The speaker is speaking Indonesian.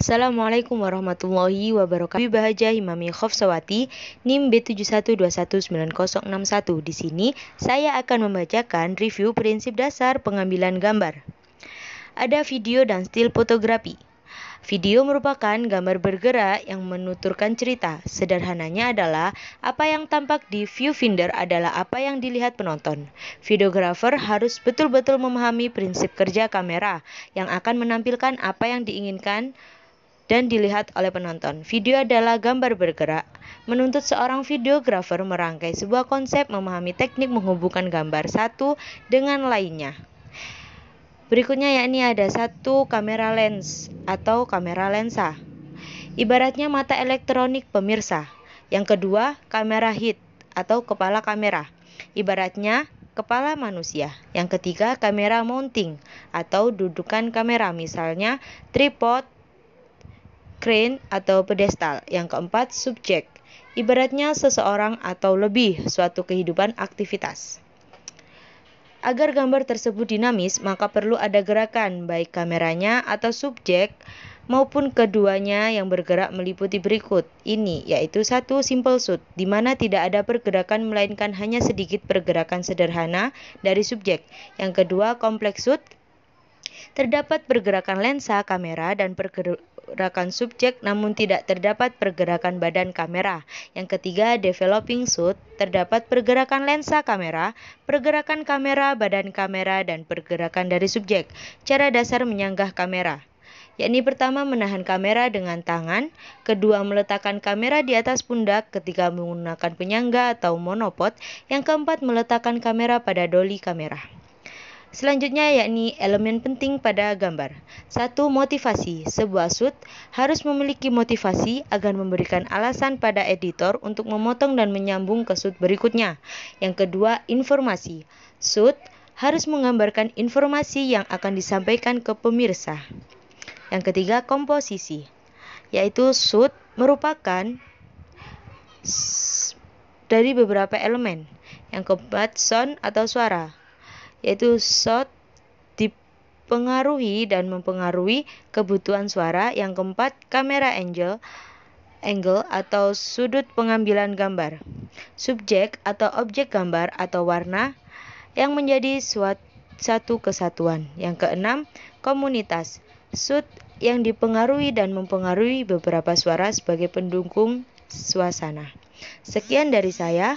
Assalamualaikum warahmatullahi wabarakatuh. Bahaja Himami Khofsawati NIM B71219061. Di sini saya akan membacakan review prinsip dasar pengambilan gambar. Ada video dan stil fotografi. Video merupakan gambar bergerak yang menuturkan cerita. Sederhananya adalah apa yang tampak di viewfinder adalah apa yang dilihat penonton. Videografer harus betul-betul memahami prinsip kerja kamera yang akan menampilkan apa yang diinginkan dan dilihat oleh penonton. Video adalah gambar bergerak, menuntut seorang videografer merangkai sebuah konsep memahami teknik menghubungkan gambar satu dengan lainnya. Berikutnya yakni ada satu kamera lens atau kamera lensa. Ibaratnya mata elektronik pemirsa. Yang kedua, kamera hit atau kepala kamera. Ibaratnya kepala manusia. Yang ketiga, kamera mounting atau dudukan kamera, misalnya tripod, crane atau pedestal. Yang keempat, subjek. Ibaratnya seseorang atau lebih suatu kehidupan aktivitas. Agar gambar tersebut dinamis, maka perlu ada gerakan, baik kameranya atau subjek maupun keduanya yang bergerak meliputi berikut. Ini yaitu satu simple shoot, di mana tidak ada pergerakan melainkan hanya sedikit pergerakan sederhana dari subjek. Yang kedua, kompleks shoot, terdapat pergerakan lensa kamera dan pergerakan subjek namun tidak terdapat pergerakan badan kamera. Yang ketiga, developing shoot, terdapat pergerakan lensa kamera, pergerakan kamera, badan kamera, dan pergerakan dari subjek. Cara dasar menyanggah kamera yakni pertama menahan kamera dengan tangan, kedua meletakkan kamera di atas pundak ketika menggunakan penyangga atau monopod, yang keempat meletakkan kamera pada doli kamera. Selanjutnya yakni elemen penting pada gambar. Satu, motivasi. Sebuah shoot harus memiliki motivasi agar memberikan alasan pada editor untuk memotong dan menyambung ke shoot berikutnya. Yang kedua, informasi. Shoot harus menggambarkan informasi yang akan disampaikan ke pemirsa. Yang ketiga, komposisi. Yaitu shoot merupakan dari beberapa elemen. Yang keempat, sound atau suara yaitu shot dipengaruhi dan mempengaruhi kebutuhan suara. Yang keempat, kamera angle angle atau sudut pengambilan gambar. Subjek atau objek gambar atau warna yang menjadi suatu satu kesatuan. Yang keenam, komunitas. Sud yang dipengaruhi dan mempengaruhi beberapa suara sebagai pendukung suasana. Sekian dari saya.